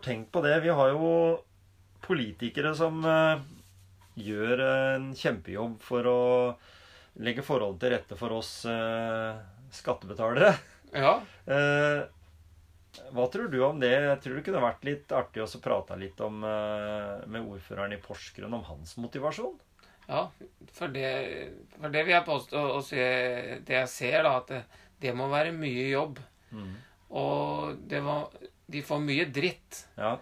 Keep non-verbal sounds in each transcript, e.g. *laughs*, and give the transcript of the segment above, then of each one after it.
Har tenkt på det. Vi har jo politikere som eh, gjør en kjempejobb for å legge forholdene til rette for oss eh, skattebetalere. Ja. Eh, hva tror du om det? Jeg tror det kunne vært litt artig å prate litt om, med ordføreren i Porsgrunn om hans motivasjon. ja. For det, for det vil jeg påstå å se Det jeg ser, da, at det, det må være mye jobb. Og det var, de får mye dritt Ja,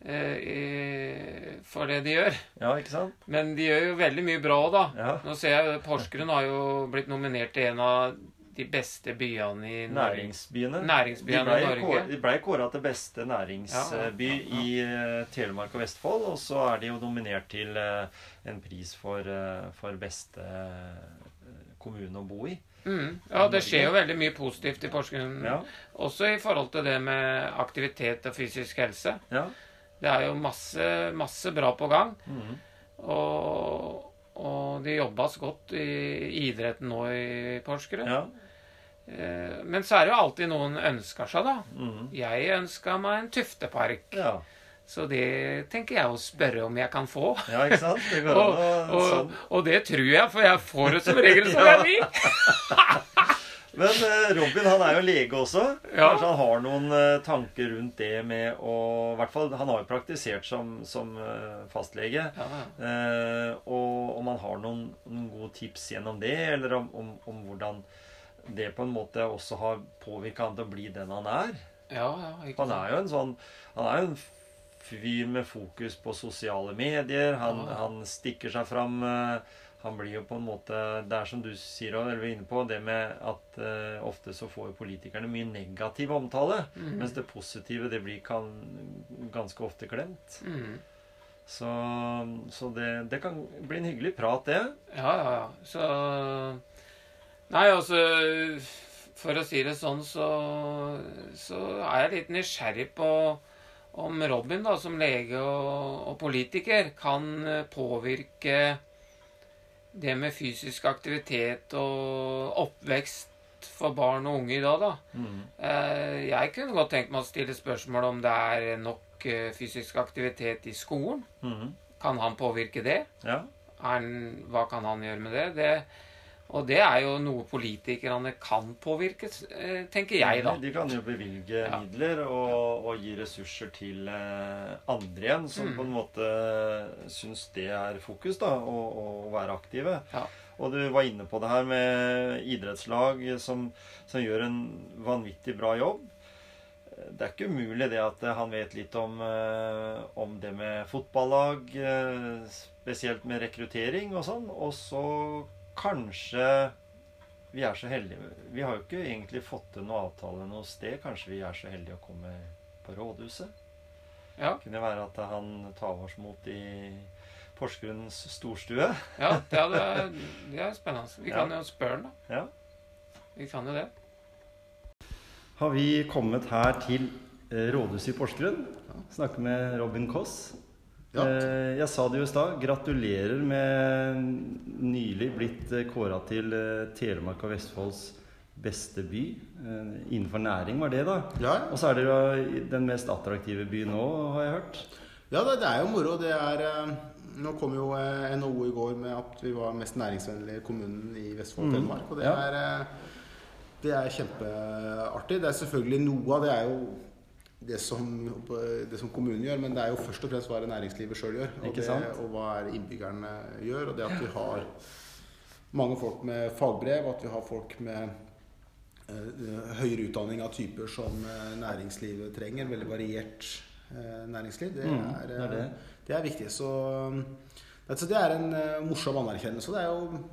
eh, for det de gjør. ja ikke sant? Men de gjør jo veldig mye bra òg, da. Ja. Nå ser jeg Porsgrunn har jo blitt nominert til en av de beste byene i Norge. Næringsbyene. Næringsbyene de ble, i Norge. De ble kåra til beste næringsby Ja, ja, i eh, Telemark og Vestfold. Og så er de jo nominert til eh, en pris for, eh, for beste kommune å bo i. Mm. Ja, det skjer jo veldig mye positivt i Porsgrunn. Ja. Også i forhold til det med aktivitet og fysisk helse. Ja. Det er jo masse, masse bra på gang. Mm. Og, og det jobbes godt i idretten nå i Porsgrunn. ja. Eh, Men så er det jo alltid noen ønsker seg, da. Mm. Jeg ønska meg en tuftepark. ja. Så det tenker jeg å spørre om jeg kan få. Ja, ikke sant? Det går Og, an og, sånn. og det tror jeg, for jeg får det som regel som jeg *laughs* vil. *laughs* Men eh, Robin han er jo lege også. Ja. Kanskje han har noen eh, tanker rundt det med å I hvert fall, Han har jo praktisert som, som eh, fastlege. Ja. Eh, og om han har noen, noen gode tips gjennom det, eller om, om, om hvordan det på en måte også har påvirka han til å bli den han er. ja, Han er jo en sånn Han er jo en fyr med fokus på sosiale medier. Han, Ja. han stikker seg fram. eh, Han blir jo på en måte Det er som du sier, og er inne på, det med at uh, ofte så får jo politikerne mye negativ omtale. Mhm. Mens det positive, det blir kan, ganske ofte glemt. Mhm. Så, så det, det kan bli en hyggelig prat, det. Ja, ja, ja. Så Nei, altså For å si det sånn, så, så er jeg litt nysgjerrig på om Robin, da, som lege og, og politiker, kan eh, påvirke det med fysisk aktivitet og oppvekst for barn og unge i dag, da. Mm. Eh, Jeg kunne godt tenkt meg å stille spørsmål om det er nok eh, fysisk aktivitet i skolen. Mm. Kan han påvirke det? Ja. Han, hva kan han gjøre med det? det? Og det er jo noe politikerne kan påvirke, eh, tenker jeg, da. De kan jo bevilge Ja. midler og, og gi ressurser til eh, andre igjen, som Mm. på en måte syns det er fokus, da, å, å være aktive. Ja. Og du var inne på det her med idrettslag som, som gjør en vanvittig bra jobb. Det er ikke umulig det at han vet litt om, eh, om det med fotballag, spesielt med rekruttering og sånn. Og så kanskje vi er så heldige Vi har jo ikke egentlig fått til noe avtale noe sted. Kanskje vi er så heldige å komme på rådhuset? Ja, Kunne det være at han tar oss mot i Porsgrunns storstue? ja det, er, det er *laughs* spennende. Vi kan Ja. jo spørre han, da. Ja. Vi kan jo det. Har vi kommet her til eh, rådhuset i Porsgrunn? Snakke med Robin Koss. Ja. Eh, Jeg sa det jo i stad. Gratulerer med nylig blitt kåra til eh, Telemark og Vestfolds beste by. Eh, Innenfor næring var det, da. Ja, Og så er dere den mest attraktive byen nå, har jeg hørt. ja det, er jo moro. Det er eh, Nå kom jo eh, NHO i går med at vi var mest næringsvennlige kommunen i Vestfold og Mhm. Telemark. Og det Ja. er, eh, det er kjempeartig. Det er selvfølgelig noe av det er jo det som, det som kommunen gjør, men det er jo først og fremst hva det næringslivet sjøl gjør. Og, det, og hva er innbyggerne gjør. Og det at vi har mange folk med fagbrev, at vi har folk med uh, høyere utdanning av typer som eh, næringslivet trenger. Veldig variert uh, næringsliv. Det Mm, er, det er det. er viktig. Så um, Altså, det er en uh, morsom anerkjennelse. og Det er jo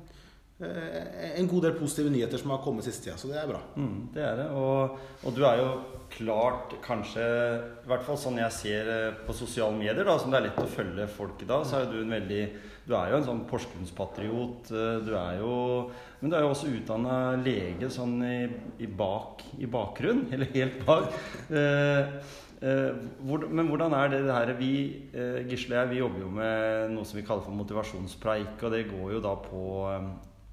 en god del positive nyheter som har kommet siste tida, så det er bra. Mm, det er det. Og, og du er jo klart kanskje I hvert fall sånn jeg ser eh, på sosiale medier, da, som det er lett å følge folk i dag, så er du en veldig Du er jo en sånn Porsgrunnspatriot. eh, Du er jo Men du er jo også utdanna lege sånn i, i bak i bakgrunn, *laughs* eller helt bak. Eh, eh, hvor, men hvordan er det, det her Vi, eh, Gisle og jeg, vi jobber jo med noe som vi kaller for motivasjonspreik, og det går jo da på eh,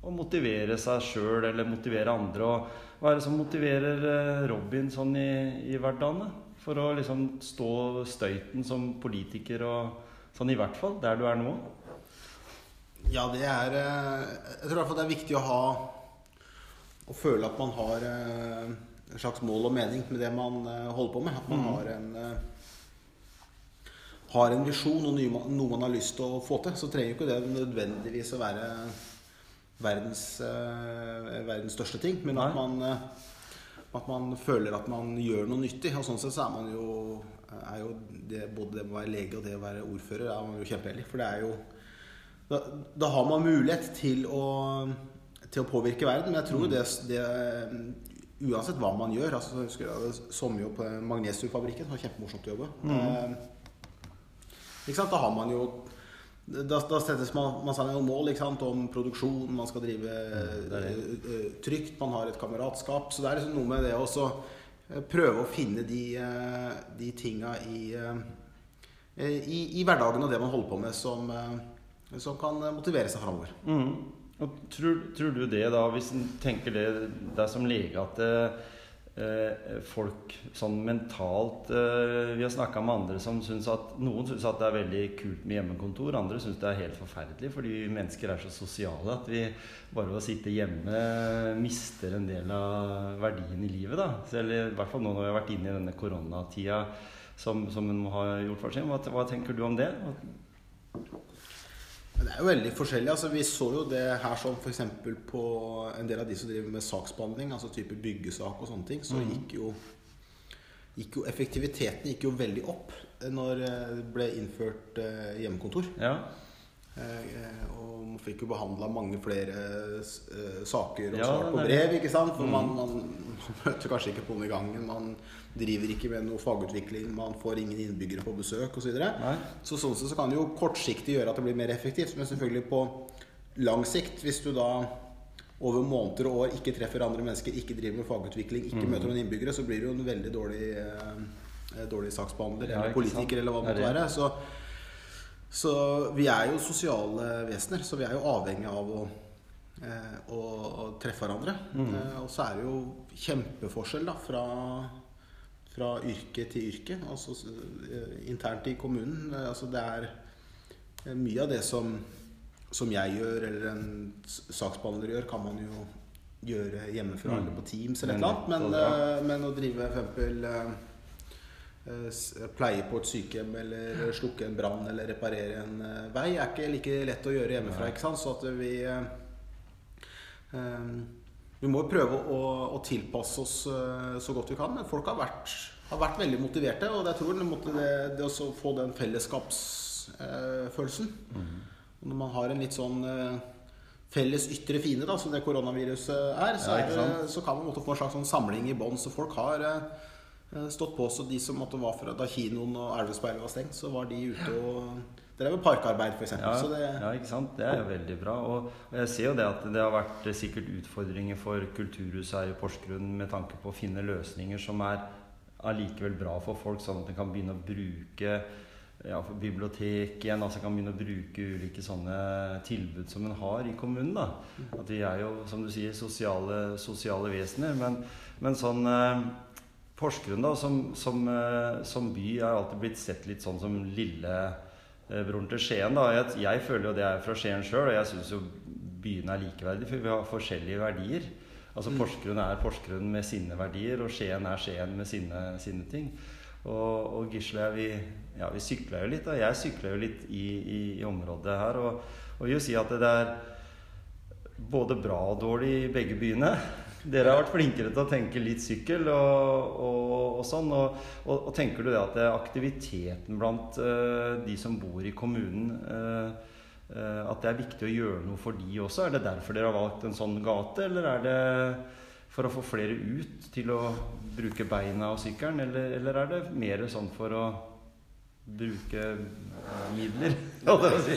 å motivere seg sjøl eller motivere andre. Og hva er det som motiverer eh, Robin sånn i, i hverdagen? For å liksom stå støyten som politiker og sånn i hvert fall der du er nå? Ja, det er eh, Jeg tror i hvert fall det er viktig å ha Å føle at man har eh, en slags mål og mening med det man holder på med. At man har en har en visjon og noe man har lyst til å få til. Så trenger jo ikke det nødvendigvis å være verdens, eh, verdens største ting. Men at man, eh, at man føler at man gjør noe nyttig. Og sånn sett så er man jo, er jo det, Både det å være lege og det å være ordfører er man jo kjempeheldig. For det er jo da, da har man mulighet til å, til å påvirke verden. Men jeg tror det, det Uansett hva man gjør altså, Jeg husker jeg sommerjobb på Magnesiumfabrikken. Det var kjempemorsomt å jobbe. Eh, ikke sant? Da har man jo da, da settes man, man seg noen mål om produksjon, man skal drive det er eh, eh, trygt, man har et kameratskap. Så det er liksom noe med det å eh, prøve å finne de, eh, de tinga i, i, i hverdagen og det man holder på med, som, som kan motivere seg framover. Mm. Tror, tror du det, da, hvis en tenker det deg som lege, at folk sånn mentalt eh, Vi har snakka med andre som syns at Noen syns det er veldig kult med hjemmekontor, andre syns det er helt forferdelig fordi mennesker er så sosiale at vi bare ved å sitte hjemme mister en del av verdien i livet. da. Selv i hvert fall nå når vi har vært inne i denne koronatida som, som en må ha gjort for seg. Hva, hva tenker du om det? Det er jo veldig forskjellig. altså Vi så jo det her som f.eks. på en del av de som driver med saksbehandling, altså type byggesak og sånne ting, så gikk jo, gikk jo effektiviteten gikk jo veldig opp når det ble innført eh, hjemmekontor. Ja. Eh, og man fikk jo behandla mange flere eh, saker og Ja, svart på brev, ikke sant? For man, man møter kanskje ikke på den i gangen. Man driver ikke med noe fagutvikling, man får ingen innbyggere på besøk osv. videre. Så sånn sett så kan det jo kortsiktig gjøre at det blir mer effektivt, men selvfølgelig på lang sikt, hvis du da over måneder og år ikke treffer andre mennesker, ikke driver med fagutvikling, ikke møter noen innbyggere, så blir du jo en veldig dårlig, eh, dårlig saksbehandler Ja, eller politiker eller hva det måtte være. Så, så vi er jo sosiale vesener, så vi er jo avhengig av å, eh, å, å treffe hverandre. Mm. Eh, og så er det jo kjempeforskjell da, fra, fra yrke til yrke, altså eh, internt i kommunen. Eh, altså det er eh, mye av det som, som jeg gjør, eller en saksbehandler gjør, kan man jo gjøre hjemmefra Mm. eller på Teams eller et eller annet. Men, men å drive for eksempel eh, eh, s- pleie på et sykehjem eller slukke en brann eller reparere en vei er ikke like lett å gjøre hjemmefra. ikke sant? Så at vi eh, Vi må jo prøve å, å tilpasse oss eh, så godt vi kan. Men folk har vært, har vært veldig motiverte. Og jeg tror det, det, det å få den fellesskapsfølelsen Og Når man har en litt sånn eh, felles ytre fiende, da, som det koronaviruset er, så, er det, så kan man måtte få en slags sånn samling i bånn. Så folk har eh, stått på. Så de som måtte var fra da kinoen og Elvespeilet var stengt, så var de ute og drev med parkarbeid, f.eks. Ja, Så det, ja, ikke sant? Det er jo veldig bra. Og, jeg ser jo det at det har vært sikkert utfordringer for kulturhuset her i Porsgrunn med tanke på å finne løsninger som er allikevel bra for folk, sånn at en kan begynne å bruke ja, bibliotek igjen, altså kan begynne å bruke ulike sånne tilbud som en har i kommunen. da. At de er jo, som du sier, sosiale, sosiale vesener. Men, men sånn eh, Porsgrunn da, som, som, eh, som by er alltid blitt sett litt sånn som lillebroren til Skien. da. Jeg, jeg føler jo det er fra Skien sjøl, og jeg syns jo byene er likeverdige, for vi har forskjellige verdier. Altså Porsgrunn er Porsgrunn med sine verdier, og Skien er Skien med sine, sine ting. Og, og Gisle og vi, ja, vi sykla jo litt. da. Jeg sykla jo litt i, i, i området her. Og, og vil jo si at det er både bra og dårlig i begge byene. Dere har vært flinkere til å tenke litt sykkel og, og, og sånn. Og, og, tenker du det at det aktiviteten blant uh, de som bor i kommunen, uh, uh, at det er viktig å gjøre noe for de også. Er det derfor dere har valgt en sånn gate, eller er det for å få flere ut til å bruke beina og sykkelen, eller, eller er det mer sånn for å bruke eh, midler? *laughs* holdt jeg på å si?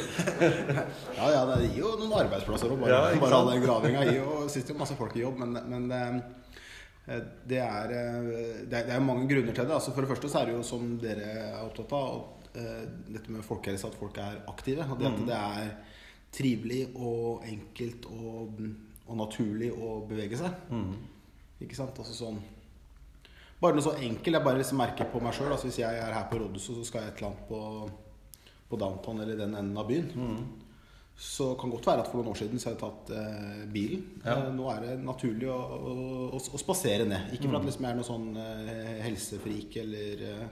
Ja, ja, det gir jo noen arbeidsplasser òg. Bare, Ja, bare all den gravinga gir jo sitter jo masse folk i jobb, men, men eh, det er, eh, det er det er mange grunner til det. Altså for det første så er det jo som dere er opptatt av, dette med folkehelse, at folk er aktive. At Mhm. det er trivelig og enkelt og, og naturlig å bevege seg. Mm. Ikke sant? Altså sånn Bare noe så enkelt. Jeg bare liksom merker på meg sjøl. Altså hvis jeg er her på rådhuset, så skal jeg et eller annet på, på downtown eller den enden av byen. Mm. Så kan godt være at for noen år siden så har jeg tatt eh, bilen. Ja. Eh, nå er det naturlig å, å, å, å spasere ned. Ikke for at liksom jeg er noe sånn eh, helsefrik eller eh,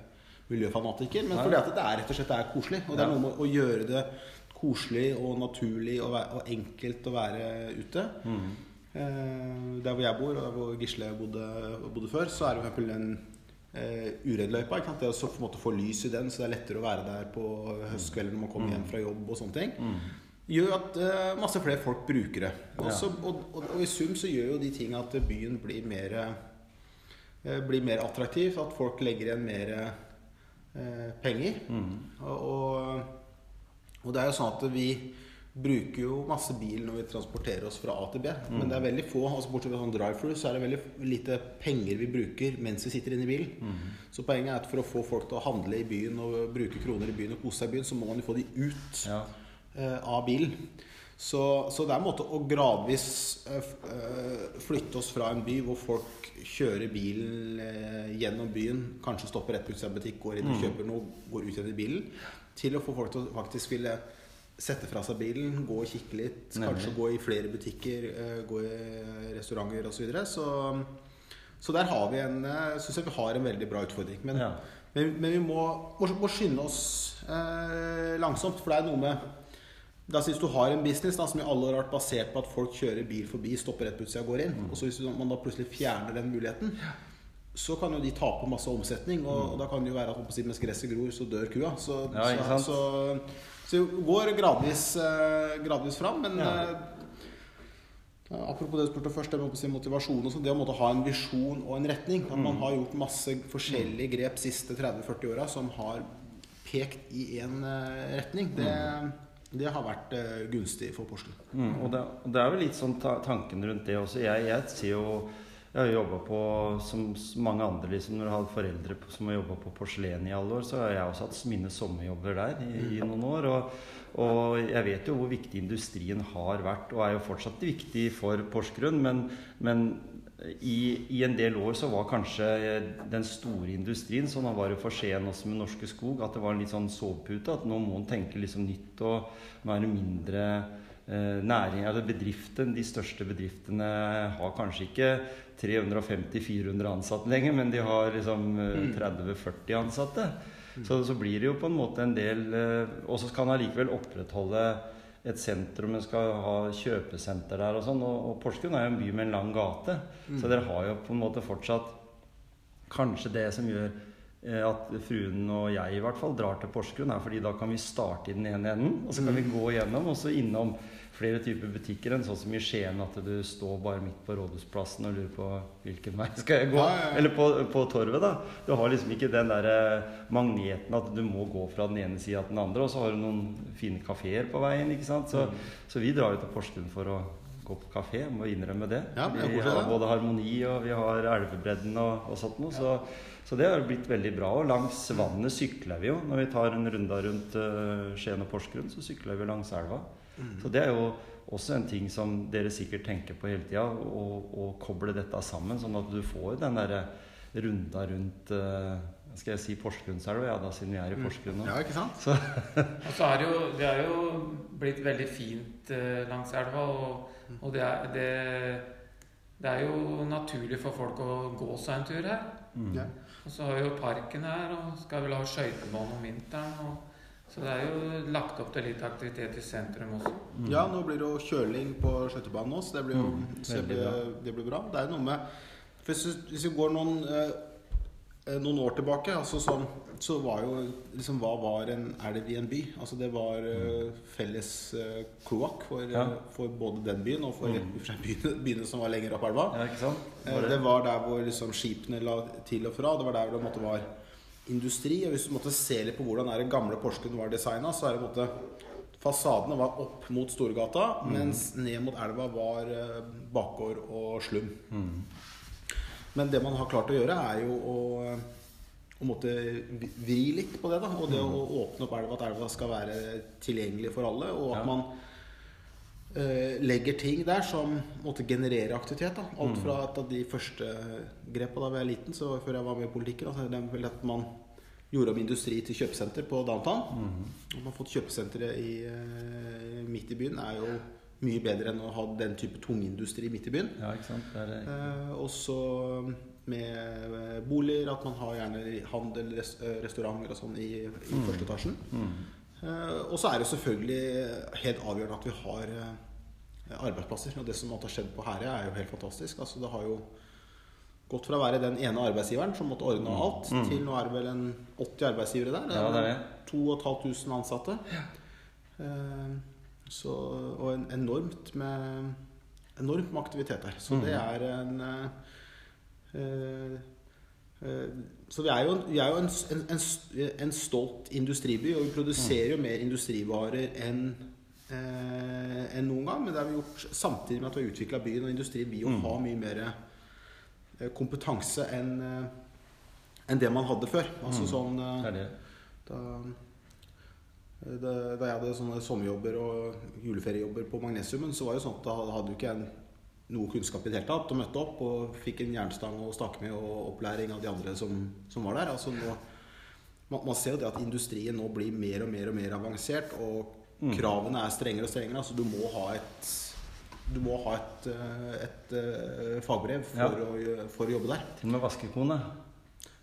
miljøfanatiker, men fordi at det er rett og slett det er koselig. Og det er noe med å gjøre det koselig og naturlig og, og enkelt å være ute. Mhm. Eh, der hvor jeg bor, og der hvor Gisle bodde, bodde før, så er det eksempel den eh, Ureddløypa. ikke sant? Det å på en måte få lys i den, så det er lettere å være der på høstkvelden når man kommer hjem fra jobb og sånne ting. Gjør at uh, masse flere folk bruker det. Og, Ja. og, og, og i sum så gjør jo de ting at byen blir mer uh, blir mer attraktiv. At folk legger igjen mer uh, penger. Mm. Og, og det er jo sånn at vi bruker jo masse bil når vi transporterer oss fra A til B. Men det er veldig få, altså bortsett fra sånn drive-through, så er det veldig lite penger vi bruker mens vi sitter inne i bilen. Så poenget er at for å få folk til å handle i byen og bruke kroner i byen og kose seg i byen, så må man jo få de ut Ja. eh, av bilen. Så, så det er en måte å gradvis eh, eh, flytte oss fra en by hvor folk kjører bilen eh, gjennom byen, kanskje stopper rett utsida av butikk, går inn og kjøper noe, går ut igjen i bilen, til å få folk til å faktisk ville sette fra seg bilen, gå og kikke litt, Nemlig. kanskje gå i flere butikker, eh, gå i restauranter osv. Så, videre. så så der har vi en syns synes jeg vi har en veldig bra utfordring. Men, Ja. men, men vi må, må, må skynde oss eh, langsomt, for det er noe med da Hvis du har en business da, som i alle år har vært basert på at folk kjører bil forbi, stopper rett på utsida og går inn, Mm. og så hvis man da plutselig fjerner den muligheten, så kan jo de tape masse omsetning. Og, og da kan det jo være at mens gresset gror, så dør kua. Så, Mm. Ja, så, så, så det går gradvis, eh, gradvis fram. Men Ja. eh, apropos det du spurte først, det med si motivasjon og sånn, det å måtte ha en visjon og en retning. At Mm. man har gjort masse forskjellige grep siste 30-40 åra som har pekt i én retning, det, det har vært eh, gunstig for Porsgrunn. Mm, og, det, det er vel litt sånn ta tanken rundt det også. Jeg, jeg ser jo Jeg har jobba på som mange andre, liksom. Når du har foreldre på, som har jobba på porselen i alle år, så har jeg også hatt mine sommerjobber der i, i noen år. Og, og jeg vet jo hvor viktig industrien har vært, og er jo fortsatt viktig for Porsgrunn. Men, men i, i en del år så var kanskje den store industrien, sånn var det for Skien også med Norske Skog, at det var en litt sånn sovepute. At nå må en tenke liksom nytt og være mindre eh, næring, eller bedriften, De største bedriftene har kanskje ikke 350-400 ansatte lenger, men de har liksom eh, 30-40 ansatte. Så, så blir det jo på en måte en del eh, Og så skal en allikevel opprettholde et sentrum, en skal ha kjøpesenter der og sånn. Og, og Porsgrunn er jo en by med en lang gate, så dere har jo på en måte fortsatt Kanskje det som gjør eh, at fruen og jeg i hvert fall drar til Porsgrunn, er fordi da kan vi starte i den ene enden, og så kan vi gå gjennom, og så innom flere typer butikker enn sånn som i Skien, at du står bare midt på Rådhusplassen og lurer på hvilken vei *laughs* skal jeg gå. Ja, ja, ja. Eller på, på torvet, da. Du har liksom ikke den der magneten at du må gå fra den ene sida til den andre, og så har du noen fine kafeer på veien, ikke sant. Så, Mm. så vi drar jo til Porsgrunn for å gå på kafé, må innrømme det. Vi har både Harmoni og vi har Elvebredden og, og sånt noe. Så, så det har blitt veldig bra. Og langs vannet sykler vi jo. Når vi tar en runde rundt uh, Skien og Porsgrunn, så sykler vi langs elva. Mm. Så det er jo også en ting som dere sikkert tenker på hele tida, å å koble dette sammen, sånn at du får den derre runda rundt uh, Skal jeg si Porsgrunnselva, ja, da siden vi er i Porsgrunn nå. Ja, ikke sant? *laughs* Og så er det jo Det er jo blitt veldig fint uh, langs elva, og, og det, er, det, det er jo naturlig for folk å gå seg en tur her. Mm. Ja. Og så har vi jo parken her, og skal vel ha skøytebane om vinteren. Og, så det er jo lagt opp til litt aktivitet i sentrum også. Ja, nå blir det jo kjøling på skøytebanen også. det blir jo Mm, det blir, bra. det blir bra. Det er noe med Hvis, hvis vi går noen eh, eh, noen år tilbake altså sånn, så var jo liksom Hva var en elv i en by? Altså Det var eh, felles eh, kloakk for, Ja. eh, for både den byen og for, Mm. byene, byene som var lenger opp elva. Ja, ikke sant? Eh, Var Det var der hvor liksom skipene la til og fra. Det var der hvor det måtte var industri. Og hvis du måtte se litt på hvordan det gamle Porsgrunn var designa, så er det på en måte Fasadene var opp mot Storgata, mens ned mot elva var eh, bakgård og slum. Men det man har klart å gjøre, er jo å, å måtte vri litt på det. da Og det å åpne opp elva, at elva skal være tilgjengelig for alle. Og at Ja. man eh, legger ting der som måtte generere aktivitet. da Alt fra et av de første grepa da vi var liten, så før jeg var med i politikken, altså, at man gjorde om industri til kjøpesenter på downtown. At man har fått kjøpesenteret i, eh, midt i byen, er jo mye bedre enn å ha den type tungindustri midt i byen. Ja, ikke sant? Det det. Eh, også med eh, boliger, at man har gjerne handel, res eh, restauranter og sånn i, i første etasjen. Eh, og så er det selvfølgelig helt avgjørende at vi har eh, arbeidsplasser. Og det som har skjedd på Herøya, er jo helt fantastisk. Altså, det har jo gått fra å være den ene arbeidsgiveren som måtte ordne alt, til nå er det vel en 80 arbeidsgivere der. Ja, det er det. 2500 ansatte. Ja. så, og en, enormt med enormt med aktivitet der. Så det er en uh, uh, eh, Så vi er jo, vi er jo en, en, en, en stolt industriby, og vi produserer jo mer industrivarer enn eh, enn noen gang. Men det har vi gjort samtidig med at vi har utvikla byen, og industrien Vi mm. har mye mer eh, kompetanse enn eh, enn det man hadde før. Altså sånn eh, Det det. da, da, da jeg hadde sånne sommerjobber og juleferiejobber på Magnesiumen, så var det sånn at da hadde du ikke en, noe kunnskap i det hele tatt. Og møtte opp og fikk en jernstang å stake med og opplæring av de andre som, som var der. Altså nå, man, man ser jo det at industrien nå blir mer og mer og mer avansert, og kravene er strengere og strengere. Altså du må ha et du må ha et, eh, et, eh, fagbrev for, Ja. å, for å jobbe der. Til og med vaskekone.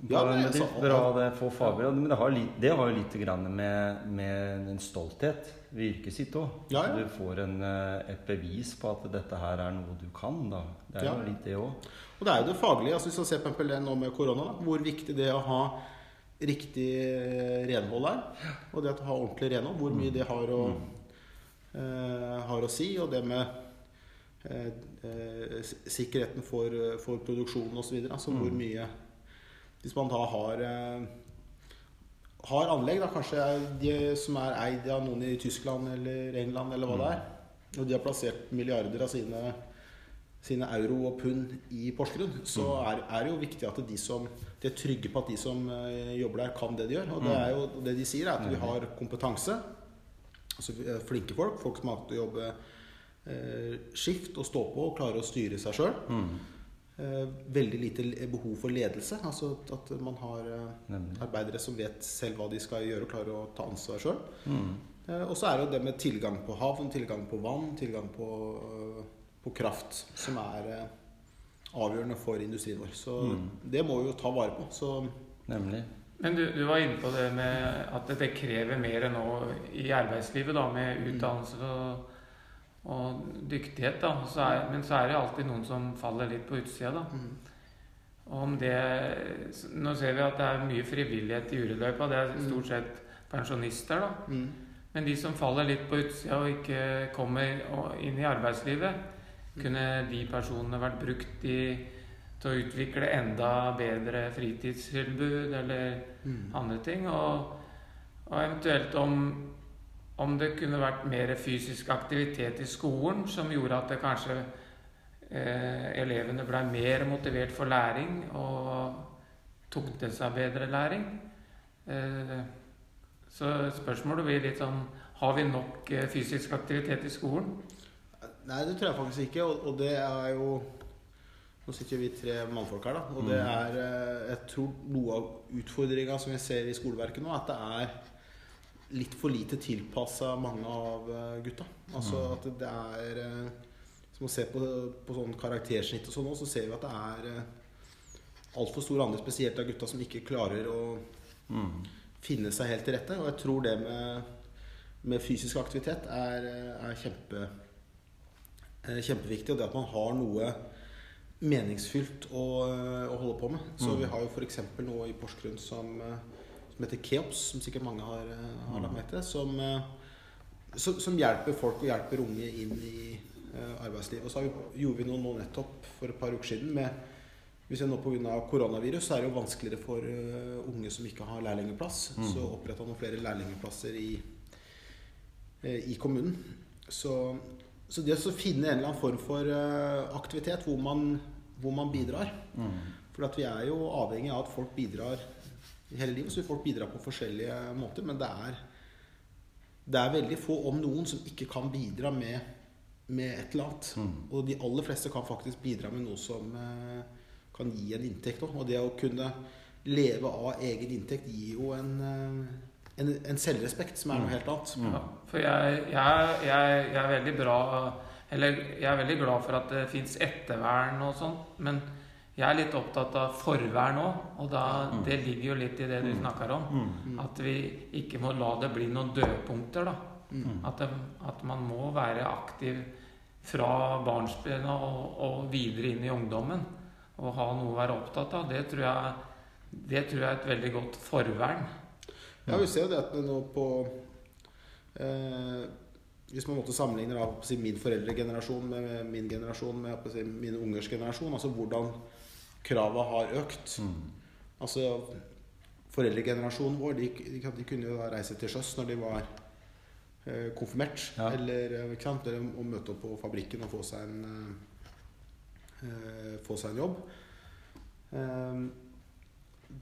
Ja, men men altså, bra det få fagbrev. Men det har, litt, det har jo litt grann med, med en stolthet ved yrket sitt òg. Ja, ja. Du får en, eh, et bevis på at dette her er noe du kan. da. Det er jo litt det òg. Og det er jo det faglige. altså Hvis man ser på nå med korona, da, hvor viktig det er å ha riktig eh, renhold er. Og det å ha ordentlig renhold, hvor mye det har å, eh, har å si. Og det med eh, eh, sikkerheten for, for produksjonen osv. Altså hvor mye Hvis man da har eh, har anlegg, da kanskje de som er eid av noen i Tyskland eller England eller hva det er, og de har plassert milliarder av sine sine euro og pund i Porsgrunn, så er, er det jo viktig at de som de er trygge på at de som eh, jobber der, kan det de gjør. Og det er jo det de sier, er at vi har kompetanse. Altså er flinke folk. Folk som har hatt å jobbe eh, skift og stå på og klare å styre seg sjøl. Eh, veldig lite behov for ledelse. Altså at man har eh, arbeidere som vet selv hva de skal gjøre, og klarer å ta ansvar sjøl. Eh, og så er det jo det med tilgang på havn, tilgang på vann, tilgang på, på kraft, som er eh, avgjørende for industrien vår. Så det må vi jo ta vare på. Så Nemlig. Men du, du var inne på det med at det krever mer nå i arbeidslivet, da, med utdannelse og, og dyktighet. da. Så er, men så er det alltid noen som faller litt på utsida, da. Og om det Nå ser vi at det er mye frivillighet i ureløypa. Det er stort sett pensjonister, da. mm, Men de som faller litt på utsida og ikke kommer inn i arbeidslivet, kunne de personene vært brukt i, til å utvikle enda bedre fritidstilbud eller andre ting? Og, og eventuelt om, om det kunne vært mer fysisk aktivitet i skolen som gjorde at det kanskje eh, elevene ble mer motivert for læring og tok til seg bedre læring. Eh, så spørsmålet blir litt sånn Har vi nok eh, fysisk aktivitet i skolen? Nei, det tror jeg faktisk ikke. Og, og det er jo Nå sitter vi tre mannfolk her, da. Og det er eh, Jeg tror noe av utfordringa som vi ser i skoleverket nå, at det er litt for lite tilpassa mange av eh, gutta. Altså at det er Som å se på, på sånn karaktersnitt og sånn òg, så ser vi at det er eh, altfor stor andel, spesielt av gutta, som ikke klarer å finne seg helt til rette. Og jeg tror det med, med fysisk aktivitet er, er kjempe, kjempeviktig. Og det at man har noe meningsfylt å, å holde på med. Så Mm. vi har jo f.eks. noe i Porsgrunn som, eh, som heter Keops, som sikkert mange har, eh, har lagt merke til. Som, eh, som, som hjelper folk og hjelper unge inn i eh, arbeidslivet. Og så har vi, gjorde vi noe nå nettopp for et par uker siden med hvis jeg nå Pga. koronavirus så er det jo vanskeligere for eh, unge som ikke har lærlingeplass. Mm. Så oppretta noen flere lærlingeplasser i, eh, i kommunen. Så, så det å finne en eller annen form for eh, aktivitet hvor man, hvor man bidrar Mm. For at vi er jo avhengig av at folk bidrar hele livet. Så folk bidra på forskjellige måter. Men det er, det er veldig få, om noen, som ikke kan bidra med, med et eller annet. Mm. Og de aller fleste kan faktisk bidra med noe som eh, kan gi en inntekt òg. Og det å kunne leve av egen inntekt gir jo en, eh, en, en selvrespekt som er noe helt annet. Mm. Ja, for jeg, jeg, jeg, jeg er veldig bra Eller jeg er veldig glad for at det fins ettervern og sånn, men jeg er litt opptatt av forvern òg, og da, Mm. det ligger jo litt i det du Mm. snakker om. Mm. At vi ikke må la det bli noen dødpunkter, da. Mm. At, det, at man må være aktiv fra barnsben og, og videre inn i ungdommen. Og ha noe å være opptatt av. Det tror jeg, det tror jeg er et veldig godt forvern. Ja, vi ser jo det at nå på eh, Hvis man måtte sammenligne da, si, min foreldregenerasjon med min generasjon med si, mine ungers generasjon, altså hvordan krava har økt Mm. Altså Foreldregenerasjonen vår de, de, de kunne jo reise til sjøs når de var eh, konfirmert. Ja. Eller, eh, sant? eller å møte opp på fabrikken og få seg en, eh, eh, få seg en jobb. Eh,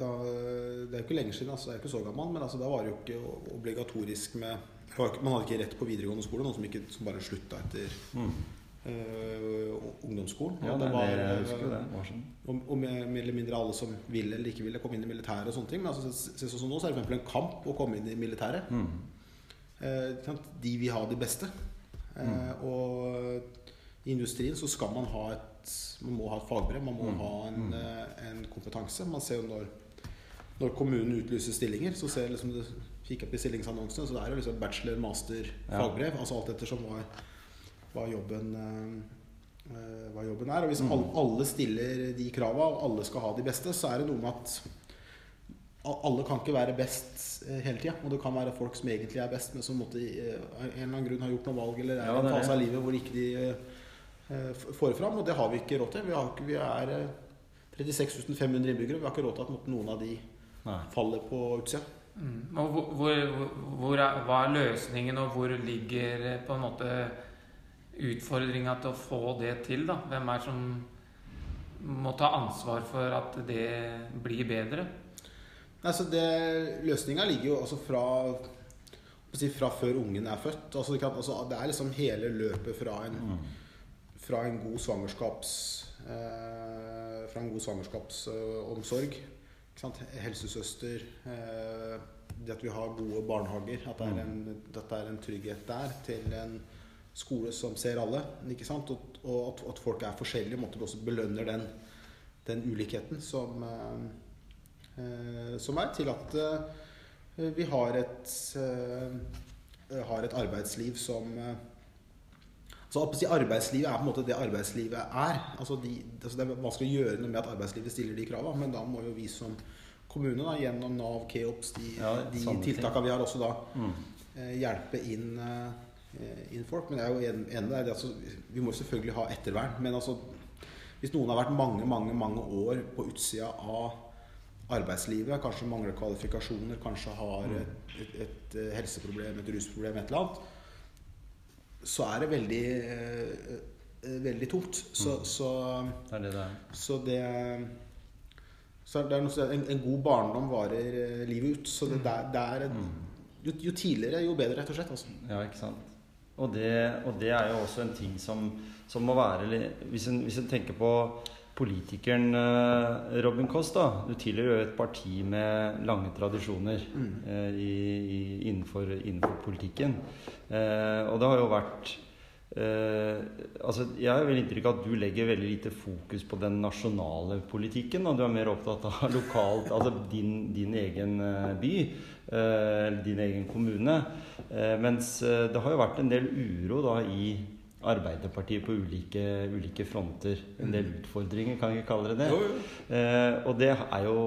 da, det er jo ikke lenge siden, altså, jeg er ikke så gammel, men altså, da var det jo ikke obligatorisk med Man hadde ikke rett på videregående skole, noen som, ikke, som bare slutta etter Mm. Uh, ungdomsskolen. Ja, det, det var, jeg husker eh, det. var sånn. og, og mer, eller mindre alle som ville eller ikke ville komme inn i militæret og sånne ting. Men altså, se- sånn som nå, så er det eksempel en kamp å komme inn i militæret. Mm. Uh, de vil ha de beste. Eh, Mm. og i industrien så skal man ha et Man må ha et fagbrev, man må Mm. ha en, Mm. eh, en kompetanse. Man ser jo når når kommunen utlyser stillinger, så ser jeg liksom det Kikk opp i stillingsannonsene, så det er jo liksom bachelor, master, Ja. fagbrev. Altså alt ettersom hva, hva, jobben, eh, eh, hva jobben er. Og hvis Mm. alle, alle stiller de krava, og alle skal ha de beste, så er det noe med at alle kan ikke være best eh, hele tida. Og det kan være folk som egentlig er best, men som måtte, eh, en eller annen grunn har gjort noe valg eller er Ja, en fase av livet hvor ikke de eh, får fram. Og det har vi ikke råd til. Vi, har vi er eh, 36 500 innbyggere. Vi har ikke råd til at noen av de Nei. faller på utsida. Mm. Og hvor, hvor, hvor er, hva er løsningen, og hvor ligger eh, på en måte utfordringa til å få det til? da? Hvem er det som må ta ansvar for at det blir bedre? Altså løsninga ligger jo altså fra si, fra før ungen er født. Altså det, kan, altså det er liksom hele løpet fra en, Mm. fra en god svangerskaps eh, Fra en god svangerskapsomsorg. Helsesøster. Eh, det at vi har gode barnehager. At det er en, det er en trygghet der til en skole som ser alle. Ikke sant? Og, og at, folk er forskjellige. Måtte vi også belønner den, den ulikheten som eh, som er til at eh, vi har et, har et arbeidsliv som så Arbeidslivet er på en måte det arbeidslivet er. Altså de, altså det er vanskelig å gjøre noe med at arbeidslivet stiller de kravene, men da må jo vi som kommune da, gjennom Nav, Keops, de, Ja, de tiltakene vi har, også da Mm. eh, hjelpe inn, eh, inn folk. Men jeg er jo en- enig med deg. Altså, vi må selvfølgelig ha ettervern. Men altså, hvis noen har vært mange, mange, mange år på utsida av arbeidslivet, kanskje mangler kvalifikasjoner, kanskje har Mm. et, et, et eh, helseproblem, et rusproblem, et eller annet, så er det veldig eh, veldig tungt. Så, Mm. så, Det er det det er. så det så det er noe, en, en god barndom varer eh, livet ut. Så det, det, er- det er et, Mm. jo, jo tidligere, jo bedre, rett og slett. Altså. Ja, ikke sant. Og det, og det er jo også en ting som, som må være Hvis en, hvis en tenker på politikeren eh, Robin Koss, da. Du tilhører jo et parti med lange tradisjoner Mm. eh, i, i, innenfor, innenfor politikken. Eh, og det har jo vært eh, altså Jeg har vel inntrykk av at du legger veldig lite fokus på den nasjonale politikken. Og du er mer opptatt av *laughs* lokalt, altså din, din egen eh, by. eh, din egen kommune. Eh, mens det har jo vært en del uro da i, Arbeiderpartiet på ulike, ulike fronter. En del utfordringer, kan jeg kalle det det. Jo, jo. Eh, og det er jo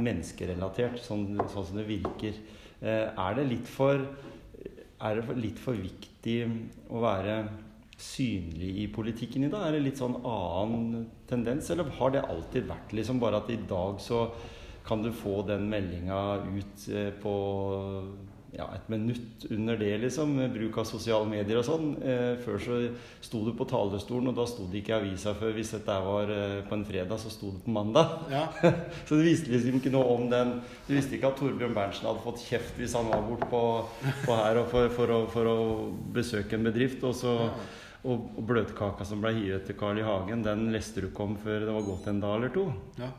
menneskerelatert, sånn, sånn som det virker. Eh, er det litt for Er det litt for viktig å være synlig i politikken i dag? Er det litt sånn annen tendens, eller har det alltid vært liksom bare at i dag så kan du få den meldinga ut eh, på ja, et minutt under det, liksom, med bruk av sosiale medier og sånn. Eh, før så sto du på talerstolen, og da sto det ikke i avisa før hvis dette var eh, på en fredag, så sto det på mandag. Ja. *laughs* Så du visste liksom ikke noe om den Du visste ikke at Torbjørn Berntsen hadde fått kjeft hvis han var bort på, på her for, for, å, for å besøke en bedrift. Og, så, og, og bløtkaka som ble hivet til Carl I. Hagen, den leste du ikke om før det var gått en dag eller to. Ja.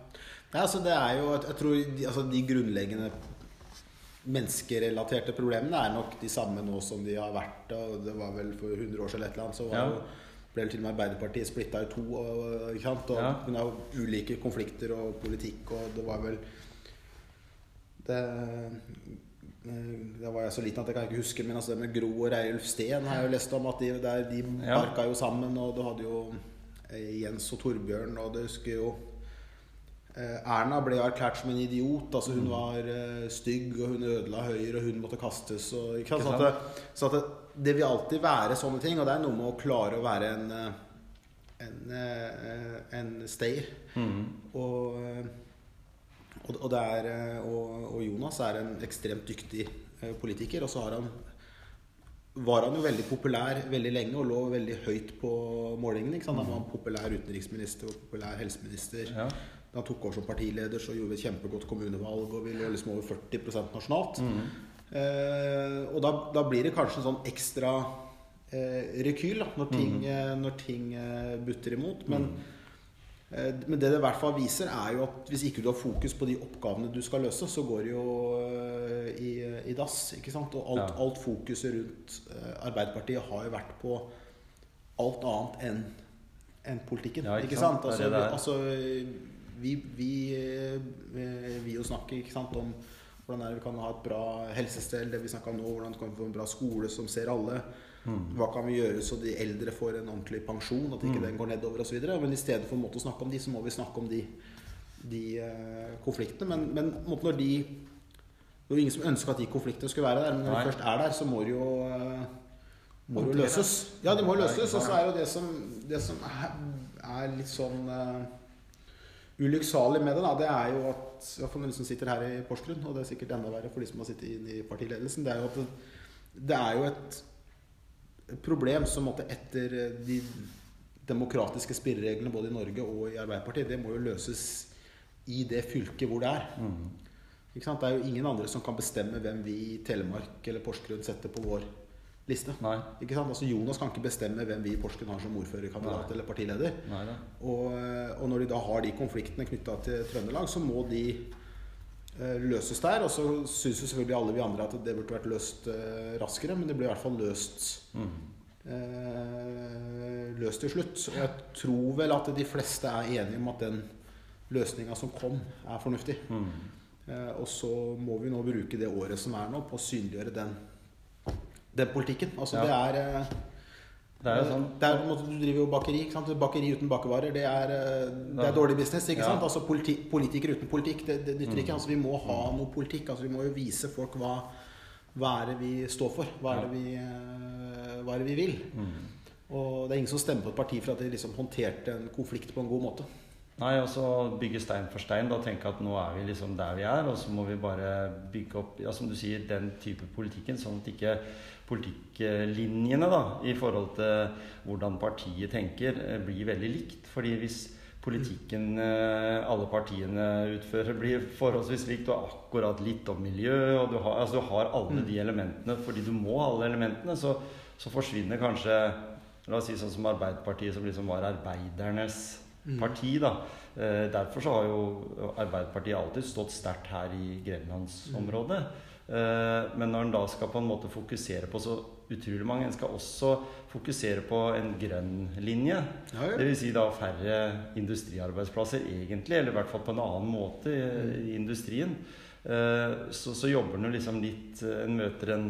Nei, altså det er jo Jeg tror altså de grunnleggende menneskerelaterte problemene er nok de samme nå som de har vært. Og det var vel for 100 år siden eller et eller annet, så var Ja. jo, ble vel til og med Arbeiderpartiet splitta i to. Og, ikke sant? og Ja. Hun har ulike konflikter og politikk, og det var vel det, det var jeg så liten at jeg kan ikke huske, men altså det med Gro og Reiulf Steen har jeg jo lest om. At de, der, de Ja. barka jo sammen, og du hadde jo eh, Jens og Torbjørn, og det husker jo Eh, Erna ble erklært som en idiot. altså Hun var eh, stygg, og hun ødela Høyre, og hun måtte kastes. Og, ikke sant? At det, så at det, det vil alltid være sånne ting, og det er noe med å klare å være en eh, en, eh, en stayer. Mm. Og, eh, og, og, det er, eh, og, Jonas er en ekstremt dyktig eh, politiker. Og så har han var han jo veldig populær veldig lenge og lå veldig høyt på målingene. Han var populær utenriksminister og populær helseminister. Ja. Da han tok over som partileder, så gjorde vi et kjempegodt kommunevalg, og vi lå liksom over 40 nasjonalt. Eh, og da, da blir det kanskje en sånn ekstra eh, rekyl da, når ting, eh, når ting eh, butter imot. Men, eh, men det det i hvert fall viser, er jo at hvis ikke du har fokus på de oppgavene du skal løse, så går det jo eh, i, i dass. ikke sant? Og alt, Ja. alt fokuset rundt eh, Arbeiderpartiet har jo vært på alt annet enn enn politikken. Ja, ikke ikke sant? sant? Altså, vi, vi, eh, vi jo snakker sant, om hvordan vi kan ha et bra helsestell, det vi snakka om nå, hvordan kan vi få en bra skole som ser alle. Mm. Hva kan vi gjøre så de eldre får en ordentlig pensjon, at ikke Mm. den går nedover osv. Men i stedet for en måte å snakke om de, så må vi snakke om de, de uh, konfliktene. Men, men måte når de Det var ingen som ønska at de konfliktene skulle være der, men når Nei. de først er der, så må det jo uh, må det jo løses. Ja, de må løses. Og så er jo det som, det som er, er litt sånn uh, ulykksalig med det, da, det er jo at Iallfall noen når de som sitter her i Porsgrunn, og det er sikkert enda verre for de som har sittet inne i partiledelsen, det er jo at det, det er jo et problem som måtte etter eh, de demokratiske spillereglene både i Norge og i Arbeiderpartiet, det må jo løses i det fylket hvor det er. Mm. Det er jo ingen andre som kan bestemme hvem vi i Telemark eller Porsgrunn setter på vår liste. Nei. Ikke sant? Altså Jonas kan ikke bestemme hvem vi i Porsgrunn har som ordførerkandidat eller partileder. Nei da. Og, og når de da har de konfliktene knytta til Trøndelag, så må de eh, løses der. Og så syns jo selvfølgelig alle vi andre at det burde vært løst eh, raskere, men det ble i hvert fall løst Mm. eh, løst til slutt. Og jeg tror vel at de fleste er enige om at den løsninga som kom, er fornuftig. Mm. Eh, og så må vi nå bruke det året som er nå, på å synliggjøre den, den politikken. Altså Ja. det er eh, Det er jo sånn det er, Du driver jo bakeri. ikke sant? Bakeri uten bakervarer, det er, eh, det er dårlig business. ikke Ja. sant? Altså politi Politikere uten politikk, det, det nytter Mm. ikke. altså Vi må ha noe politikk. altså Vi må jo vise folk hva, hva er det vi står for. Hva er det vi, eh, hva er det vi vil. mm. Og det er ingen som stemmer på et parti for at de liksom håndterte en konflikt på en god måte. Nei, og så bygge stein for stein. Da tenke at nå er vi liksom der vi er, og så må vi bare bygge opp ja, som du sier, den type politikken, sånn at ikke politikklinjene da, i forhold til hvordan partiet tenker, eh, blir veldig likt. Fordi hvis politikken eh, alle partiene utfører, blir forholdsvis likt, du har akkurat litt om miljø, og du har, altså, du har alle de elementene fordi du må ha alle elementene, så, så forsvinner kanskje La oss si sånn som Arbeiderpartiet, som liksom var arbeidernes parti. da. Eh, derfor så har jo Arbeiderpartiet alltid stått sterkt her i grenlandsområdet. Eh, men når en da skal på en måte fokusere på så utrolig mange En skal også fokusere på en grønn linje. Ja, ja. Dvs. Si da færre industriarbeidsplasser egentlig, eller i hvert fall på en annen måte i, i industrien. Eh, så, så jobber jo liksom litt eh, En møter en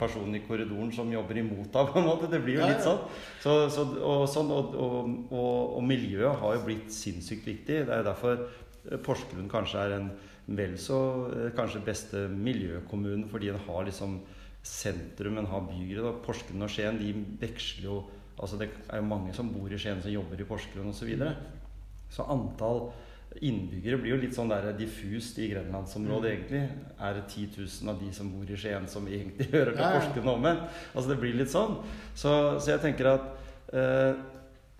person i korridoren som jobber imot deg, *laughs* på en måte. Det blir jo litt sånn. Så, så, og, sånn og, og, og, miljøet har jo blitt sinnssykt viktig. Det er jo derfor eh, Porsgrunn kanskje er en vel så kanskje beste miljøkommunen, fordi den har liksom sentrum, en har og Porsgrunn og Skien de veksler jo altså Det er jo mange som bor i Skien, som jobber i Porsgrunn osv. Så, videre. så antall innbyggere blir jo litt sånn der diffust i grenlandsområdet, egentlig. Er det 10 000 av de som bor i Skien, som egentlig *laughs* hører til Ja, ja. Porsgrunn og omvendt? Altså det blir litt sånn. Så, så jeg tenker at eh,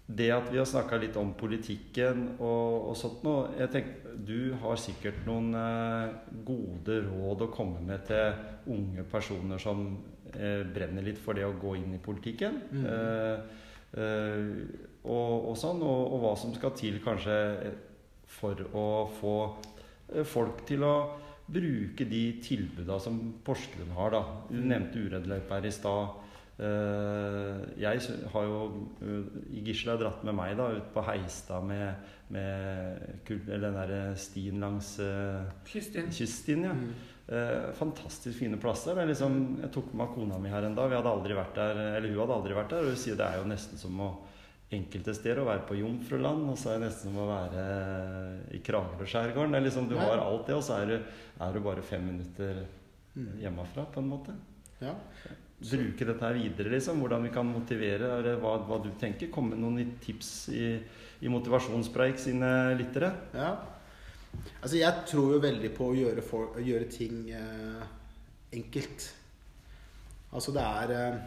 det at vi har snakka litt om politikken og, og sånt noe jeg tenker, Du har sikkert noen eh, gode råd å komme med til unge personer som eh, brenner litt for det å gå inn i politikken. Mm. Eh, eh, og, og sånn, og, og hva som skal til kanskje for å få eh, folk til å bruke de tilbudene som Porsgrunn har. da. Du nevnte Uredløypa her i stad. Eh, jeg har jo i Gisle har dratt med meg da ut på Heistad med, med eller den der stien langs Kyststien. Kyststien. Ja. Mm. Eh, fantastisk fine plasser. Er liksom, jeg tok med kona mi her en dag. Vi hadde aldri vært der, eller Hun hadde aldri vært der. Og hun sier det er jo nesten som å enkelte steder å være på Jomfruland, og så er det nesten som å være i Kragerø-skjærgården. Er liksom, du Ja. har alt det, og så er du, er du bare fem minutter Mm. hjemmefra, på en måte. Ja. Bruke dette her videre, liksom. Hvordan vi kan motivere, eller hva, hva du tenker. Komme med noen tips i, i Motivasjonspreik sine lyttere. Ja. Altså, jeg tror jo veldig på å gjøre, for, å gjøre ting eh, enkelt. Altså, det er eh,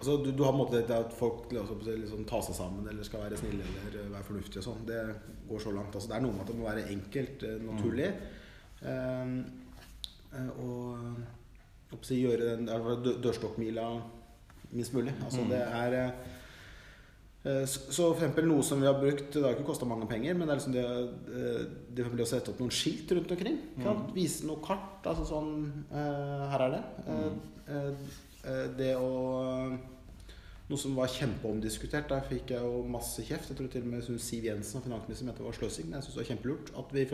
Altså, du, du har en måte det at folk liksom, liksom tar seg sammen eller skal være snille eller eh, være fornuftige og sånn. Det går så langt. Altså, det er noe med at det må være enkelt, eh, naturlig. Mm. eh, og jeg å gjøre den dørstokkmila minst mulig. Altså, Mm. det er eh, Eh, Så for eksempel noe som vi har brukt Det har ikke kosta mange penger, men det er liksom det, det, det å sette opp noen skilt rundt omkring. Mm. Vise noe kart. Altså sånn eh, Her er det. Mm eh, eh, Det å Noe som var kjempeomdiskutert. Der fikk jeg jo masse kjeft. Jeg tror til og med synes Siv Jensen og finansministeren mente det var sløsing. Men jeg syns det var kjempelurt at vi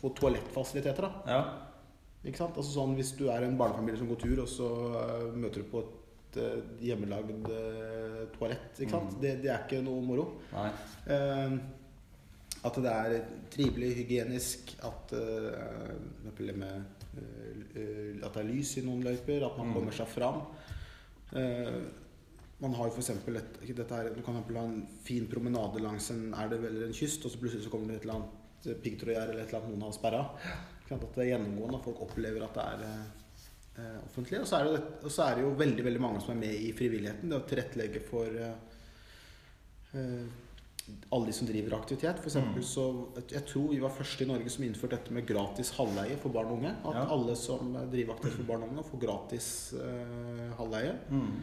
får toalettfasiliteter. da Ja. ikke sant? Altså sånn Hvis du er en barnefamilie som går tur, og så eh, møter du på et eh, hjemmelagd eh, toalett ikke sant? Mm. Det, det er ikke noe moro. Eh, at det er trivelig, hygienisk, at uh, med eh, At det er lys i noen løyper, at man Mm. kommer seg fram. Eh, man har jo her, Du kan ha en fin promenade langs en elv eller en kyst, og så plutselig så kommer det et eller annet eh, piggtrådgjerde eller et eller annet noen har sperra. At det er gjennomgående, at folk opplever at det er eh, eh, offentlig. Og så, er det, og så er det jo veldig veldig mange som er med i frivilligheten. Det å tilrettelegge for eh, eh, alle de som driver aktivitet. For eksempel, Mm. så Jeg tror vi var første i Norge som innførte dette med gratis halvleie for barn og unge. At Ja. alle som driver aktivitet for barn og unge, får gratis eh, halvleie. Mm.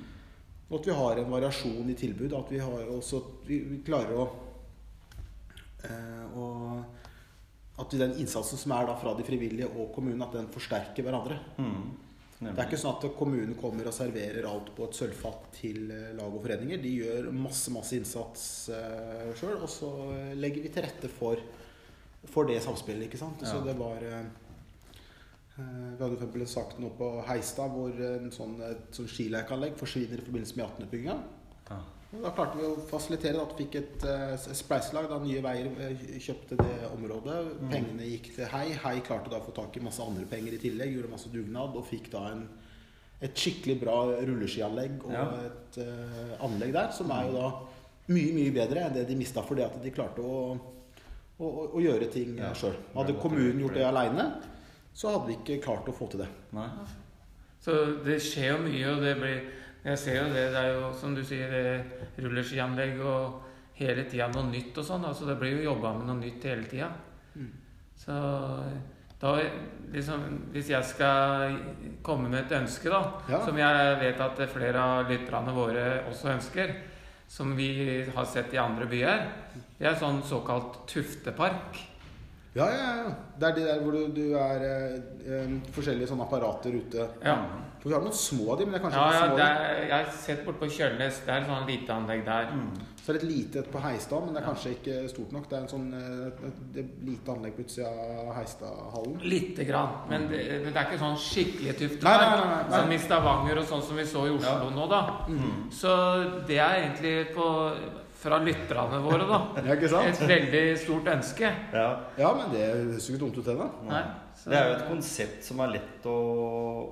Og at vi har en variasjon i tilbud. At vi, har også, vi, vi klarer å, eh, å At den innsatsen som er da fra de frivillige og kommunen, at den forsterker hverandre. Mm. Det er ikke sånn at kommunen kommer og serverer alt på et sølvfat til eh, lag og foreninger. De gjør masse masse innsats uh, sjøl, og så legger vi til rette for, for det samspillet. ikke sant? Så det var eh, eh, Vi hadde for en sak nå på Heistad hvor en sånn, et sånn skilekeanlegg forsvinner i forbindelse med E18-utbygginga. Ja. Da klarte vi å fasilitere at vi fikk et uh, spleiselag da Nye Veier eh, kjøpte det området. Mm. Pengene gikk til Hei. Hei klarte da å få tak i masse andre penger i tillegg. Gjorde masse dugnad og fikk da en, et skikkelig bra rulleskianlegg og Ja. et uh, anlegg der, som er jo da mye, mye bedre enn det de mista fordi at de klarte å, å, å, å gjøre ting Ja. sjøl. Hadde kommunen gjort det. det aleine, så hadde vi ikke klart å få til det. Nei. Så det skjer jo mye, og det blir Jeg ser jo det. Det er jo som du sier, rulleskianlegg og hele tida noe nytt og sånn. Altså det blir jo jobba med noe nytt hele tida. Mm. Så da liksom Hvis jeg skal komme med et ønske, da, Ja. som jeg vet at flere av lytterne våre også ønsker, som vi har sett i andre byer, det er sånn såkalt tuftepark. Ja, ja, ja. Det er de der hvor du, du er eh, eh, forskjellige sånne apparater ute. Ja. For vi har noen små av de, men det er kanskje Ja, ikke ja, små det av er, jeg har sett bort på Kjølnes. Det er et sånt lite anlegg der. Så det er et lite et på Heistad, men det er kanskje ikke stort nok. Det er en sånn, et, et, et lite anlegg på utsida av Heistadhallen. Lite grann. Men det, men det er ikke sånn skikkelig tufte Nei, nei, nei, nei. Som i Stavanger og sånn som vi så i Oslo nå, da. Så det er egentlig på, fra lytterne våre, da. Ja, ikke sant? Et veldig stort ønske. Ja. Ja, men det høres jo ikke dumt ut, det, da. Nei. Så, Det er jo et konsept som er lett å,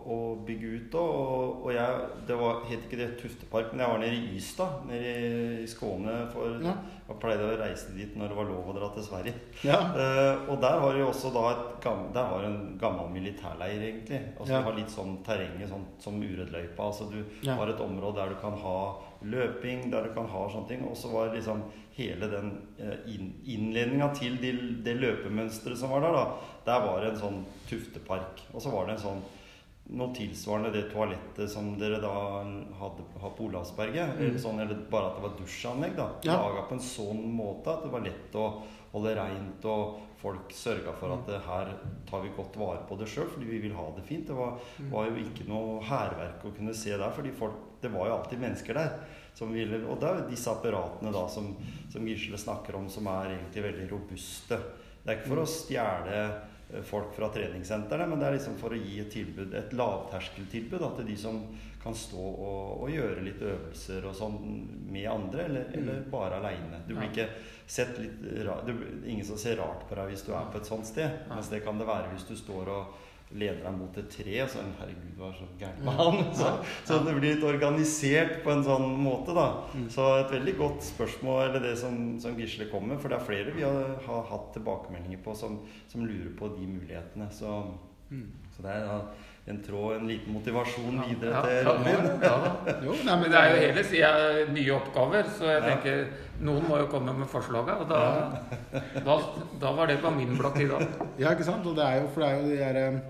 å bygge ut. Og, og jeg, det var, het ikke det Tuftepark, men jeg var nede i Ystad, nede i, i Skåne. For, Ja. Jeg pleide å reise dit når det var lov å dra til Sverige. Ja. Uh, og der var det jo også da gammel, Der var en gammel militærleir, egentlig. Altså Ja. Du har litt sånn terrenget sånn, som Uredløypa. Altså du Ja. har et område der du kan ha løping, der du kan ha sånne ting. Og så var liksom hele den eh, innledninga til det løpemønsteret som var der, da, der var det en sånn tuftepark. Og så var det en sånn noe tilsvarende det toalettet som dere da hadde har på Olavsberget. Eller, sånn, eller bare at det var dusjanlegg. da Ja. Laga på en sånn måte at det var lett å holde reint, og folk sørga for at det her tar vi godt vare på det sjøl, fordi vi vil ha det fint. Det var, var jo ikke noe hærverk å kunne se der, fordi folk, det var jo alltid mennesker der. Som ville, og det er jo disse apparatene da som, som Gisle snakker om, som er egentlig veldig robuste. Det er ikke for å stjele folk fra treningssentrene, men det er liksom for å gi et tilbud, et lavterskeltilbud da, til de som kan stå og, og gjøre litt øvelser og sånn med andre, eller, eller bare aleine. Du blir ikke sett litt rart, det blir ingen som ser rart på deg hvis du er på et sånt sted. Mens det kan det være hvis du står og lener deg mot et tre. Og sånn, herregud, hva er så gærent med han? *laughs* Så, så det blir litt organisert på en sånn måte, da. Så et veldig godt spørsmål, eller det som, som Gisle kommer. For det er flere vi har, har hatt tilbakemeldinger på som, som lurer på de mulighetene. Så, så det er da en tråd, en liten motivasjon videre Ja, til ja, Robin. ja, ja, *laughs* Jo, nei, Men det er jo hele sida nye oppgaver, så jeg tenker noen må jo komme med forslaga. Og da, da, da var det på min blokk i dag. Ja, ikke sant? Og det er jo, for det er jo de der eh,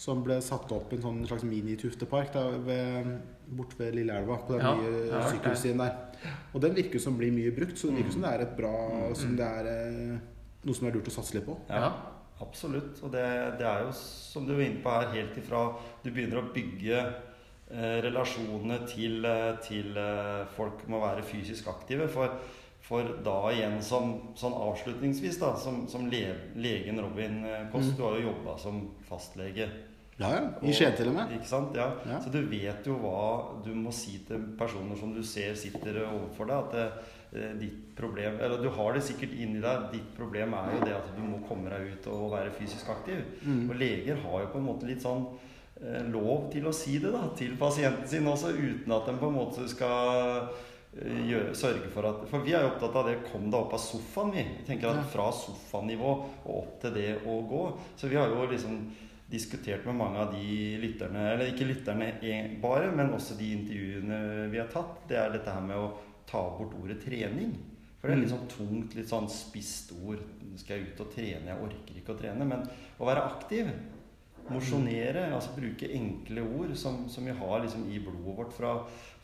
som ble satt opp i en sånn slags mini-tuftepark da, ved, Lilleelva, på den Ja, nye ja, sykkelstien der. Og den virker som blir mye brukt, så det virker som det er et bra Mm. Som det er eh, noe som er lurt å satse litt på. Ja. Absolutt. Og det, det er jo, som du var inne på her, helt ifra du begynner å bygge eh, relasjonene til, eh, til eh, folk må være fysisk aktive. For, for da igjen, som, sånn avslutningsvis, da, som, som le, legen Robin Koss, mm. du har jo jobba som fastlege. Ja, ja. I Skien til og med. Ikke sant? Ja. Ja. Så du vet jo hva du må si til personer som du ser sitter overfor deg. At eh, ditt problem Eller du har det sikkert inni deg. Ditt problem er jo det at du må komme deg ut og være fysisk aktiv. Og leger har jo på en måte litt sånn eh, lov til å si det da til pasienten sin også, uten at de på en måte skal eh, gjøre, sørge for at For vi er jo opptatt av det. Kom deg opp av sofaen, vi. Jeg tenker at Fra sofanivå og opp til det å gå. Så vi har jo liksom diskutert med mange av de lytterne, eller ikke lytterne bare, men også de intervjuene vi har tatt, det er dette her med å ta bort ordet trening. For det er litt sånn tungt, litt sånn spisst ord. Skal jeg ut og trene, jeg orker ikke å trene. Men å være aktiv, mosjonere, altså bruke enkle ord som, som vi har liksom i blodet vårt fra,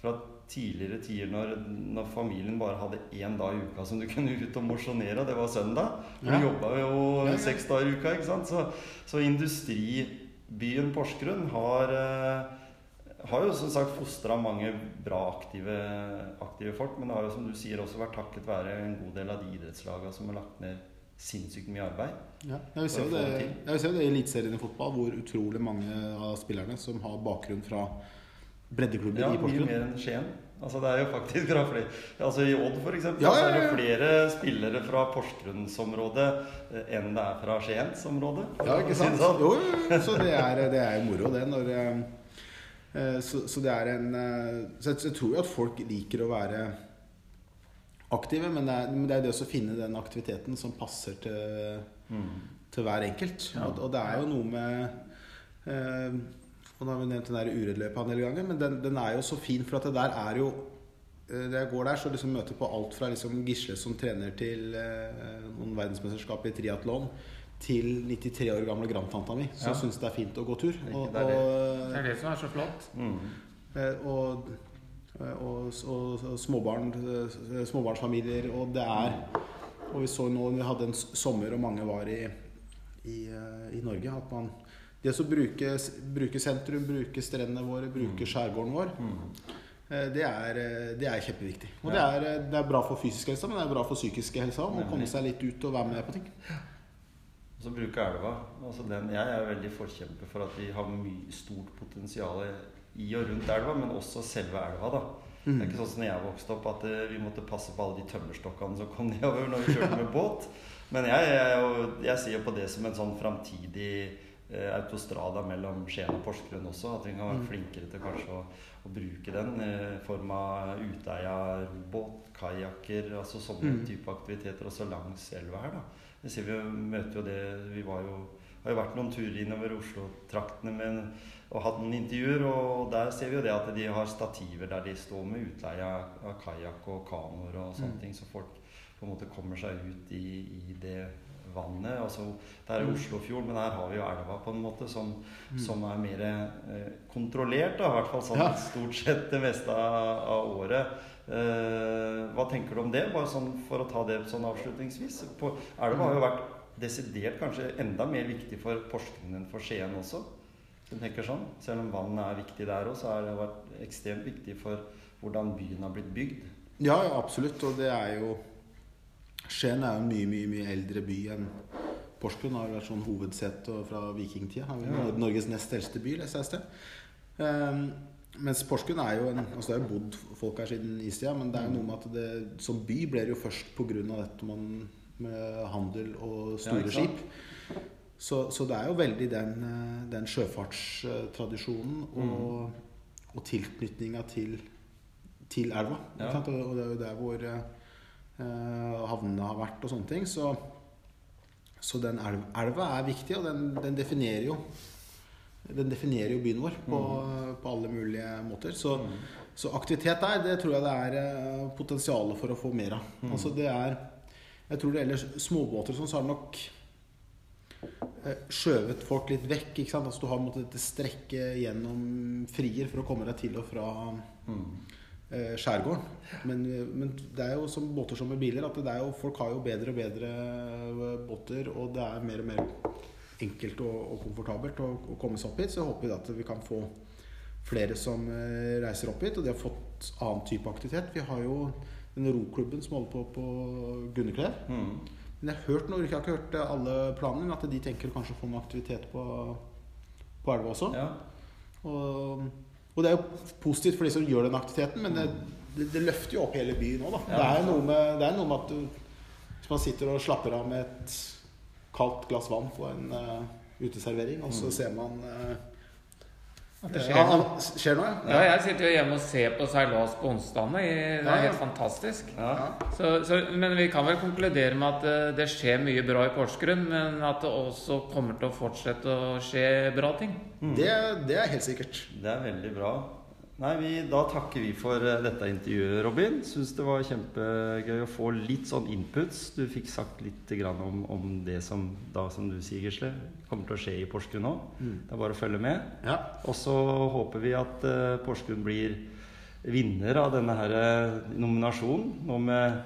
fra tidligere tider når, når familien bare hadde én dag i uka som du *laughs* kunne ut og mosjonere, og det var søndag. Du Ja. jobba jo Ja, ja. seks dager i uka, ikke sant. Så, så industribyen Porsgrunn har eh, har jo som sagt fostra mange bra aktive, aktive folk, men det har jo som du sier også vært takket være en god del av de idrettslagene som har lagt ned sinnssykt mye arbeid. Ja, jeg vil se For å jo det, det i Eliteserien i fotball, hvor utrolig mange av spillerne som har bakgrunn fra breddeklubber Ja, i mye mer enn Skien. Altså det er jo faktisk fra flere Altså I Odd for eksempel, Ja, så er det flere spillere fra Porsgrunnsområdet eh, enn det er fra Skiensområdet. Ja, ikke sant? Sånn. Jo. Så det er, det er moro, det. Når, eh, eh, så, så det er en Så jeg, tror jo at folk liker å være aktive, men det er, men det er det å finne den aktiviteten som passer til, til hver enkelt. Og, og det er jo noe med eh, Og nå har vi nevnt den Uredd-løypa en del ganger, men den, den er jo så fin, for at det der er jo eh, da jeg går der, så liksom møter jeg på alt fra liksom Gisle som trener til eh, noen verdensmesterskap i triatlon, til 93 år gamle grandtanta mi, som Ja. syns det er fint å gå tur. Og, Det er det. Det er det som er så flott. Mm. Eh, og, og, og, og småbarn, eh, småbarnsfamilier. Og det er Og vi så nå vi hadde en sommer og mange var i, i, eh, i Norge, at man Det å bruke, bruke sentrum, bruke strendene våre, bruke skjærgården vår, eh, det er, eh, det er kjempeviktig. Og det, er, eh, det er bra for fysisk helse, men det er bra for psykisk helse òg. Å komme seg litt ut og være med på ting. Og så bruke elva. Altså den, jeg er veldig forkjemper for at vi har mye stort potensial i og rundt elva, men også selve elva. da. Det er ikke sånn som når jeg vokste opp at vi måtte passe på alle de tømmerstokkene som kom nedover når vi kjørte med båt. Men jeg, jeg, jeg, jeg ser jo på det som en sånn framtidig eh, autostrada mellom Skien og Porsgrunn også. At vi kan være flinkere til kanskje å, å bruke den eh, form av Uteia robåt, kajakker, altså sånne type aktiviteter også langs elva her. da. Det ser vi møter jo det Vi var jo, har jo vært noen turer innover Oslo-traktene og hatt noen intervjuer, og der ser vi jo det at de har stativer der de står med utleie av av kajakk og kanoer og sånne ting, så folk på en måte kommer seg ut i, i det vannet. Altså, det er Oslofjord, men her har vi jo elva på en måte som, som er mer eh, kontrollert, da, i hvert fall sånn Ja. stort sett det meste av, av året. Eh, hva tenker du om det, bare sånn for å ta det sånn avslutningsvis? På, elva har jo vært desidert kanskje enda mer viktig for Porsgrunn enn for Skien også. Jeg tenker sånn. Selv om vannet er viktig der òg, så har det vært ekstremt viktig for hvordan byen har blitt bygd. Ja, ja, absolutt. Og det er jo Skien er jo en mye, mye mye eldre by enn Porsgrunn. Har vært sånn hovedsete fra vikingtida. Ja. Norges nest eldste by, leste jeg et sted. Um, mens Porsgrunn er jo en Altså det har jo bodd folk her siden istida, men det er jo noe med at det som by ble det jo først pga. dette man, med handel og store ja, skip. Så, så det er jo veldig den, eh, den sjøfartstradisjonen og, og tilknytninga til, til elva. Ja. Og, og det er jo der hvor eh, havnene har vært og sånne ting. Så, så den elv, elva er viktig, og den, den definerer jo den definerer jo byen vår på, på alle mulige måter. Så, så aktivitet der, det tror jeg det er eh, potensial for å få mer av. Altså det er Jeg tror det gjelder småbåter og sånn, så har det nok eh, skjøvet folk litt vekk. ikke sant? Altså Du har måttet strekke gjennom frier for å komme deg til og fra eh, skjærgården. Men, men det er jo som båter som med biler, at det er jo, folk har jo bedre og bedre eh, båter, og det er mer og mer enkelt og, og komfortabelt å, å komme seg opp hit. Så jeg håper at vi kan få flere som eh, reiser opp hit, og de har fått annen type aktivitet. Vi har jo den roklubben som holder på på Gunneklev. Men jeg har hørt noe, jeg har ikke hørt alle planene, men at de tenker kanskje å få noe aktivitet på, på elva også. Ja. Og, og det er jo positivt for de som gjør den aktiviteten, men det, det, det løfter jo opp hele byen òg, da. Ja. det, er med, det er noe med at du, hvis man sitter og slapper av med et kaldt glass vann på en uh, uteservering, og så ser man eh, At det ja, skjer noe. an- skjer noe. Ja, jeg sitter jo hjemme og ser på seilas på onsdagene. Det er ja. helt fantastisk. Ja. Så, så, men vi kan vel konkludere med at eh, det skjer mye bra i Porsgrunn, men at det også kommer til å fortsette å skje bra ting. Det, det er helt sikkert. Det er veldig bra. Nei, vi, Da takker vi for eh, dette intervjuet, Robin. Syns det var kjempegøy å få litt sånn inputs. Du fikk sagt litt grann om, om det som da, som du sier, Gisle, kommer til å skje i Porsgrunn nå. Det er bare å følge med. Ja. Og så håper vi at uh, Porsgrunn blir vinner av denne her eh, nominasjonen. Nå med,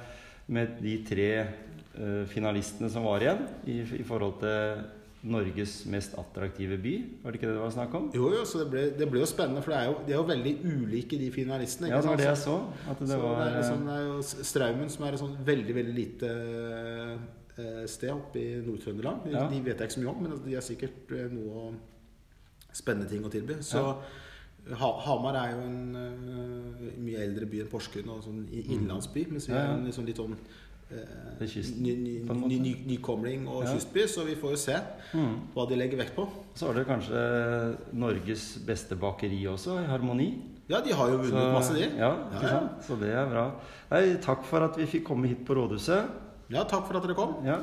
med de tre uh, finalistene som var igjen, i, i forhold til Norges mest attraktive by. Var det ikke det det var snakk om? Jo, jo, så det ble, det ble jo spennende, for det er jo, de er jo veldig ulike, de finalistene. Ja, det var det jeg så. At det Så var det, er eh, liksom, det er jo Straumen, som er et sånn veldig veldig lite eh, sted oppe i Nord-Trøndelag. De, Ja. de vet jeg ikke så mye om, men de har sikkert eh, noe spennende ting å tilby. Så ha, Hamar er jo en mye eldre by enn Porsgrunn, og sånn innlandsby. Mens vi Mm. Ja, ja. er en liksom litt sånn eh, Det ny, ny, ny, ny, nykomling og Ja. kystby, så vi får jo se mm. hva de legger vekt på. Så har dere kanskje Norges beste bakeri også, i Harmoni. Ja, de har jo vunnet masse, de. Ja, Ja, ja. Så det er bra. Nei, takk for at vi fikk komme hit på rådhuset. Ja, takk for at dere kom. Ja,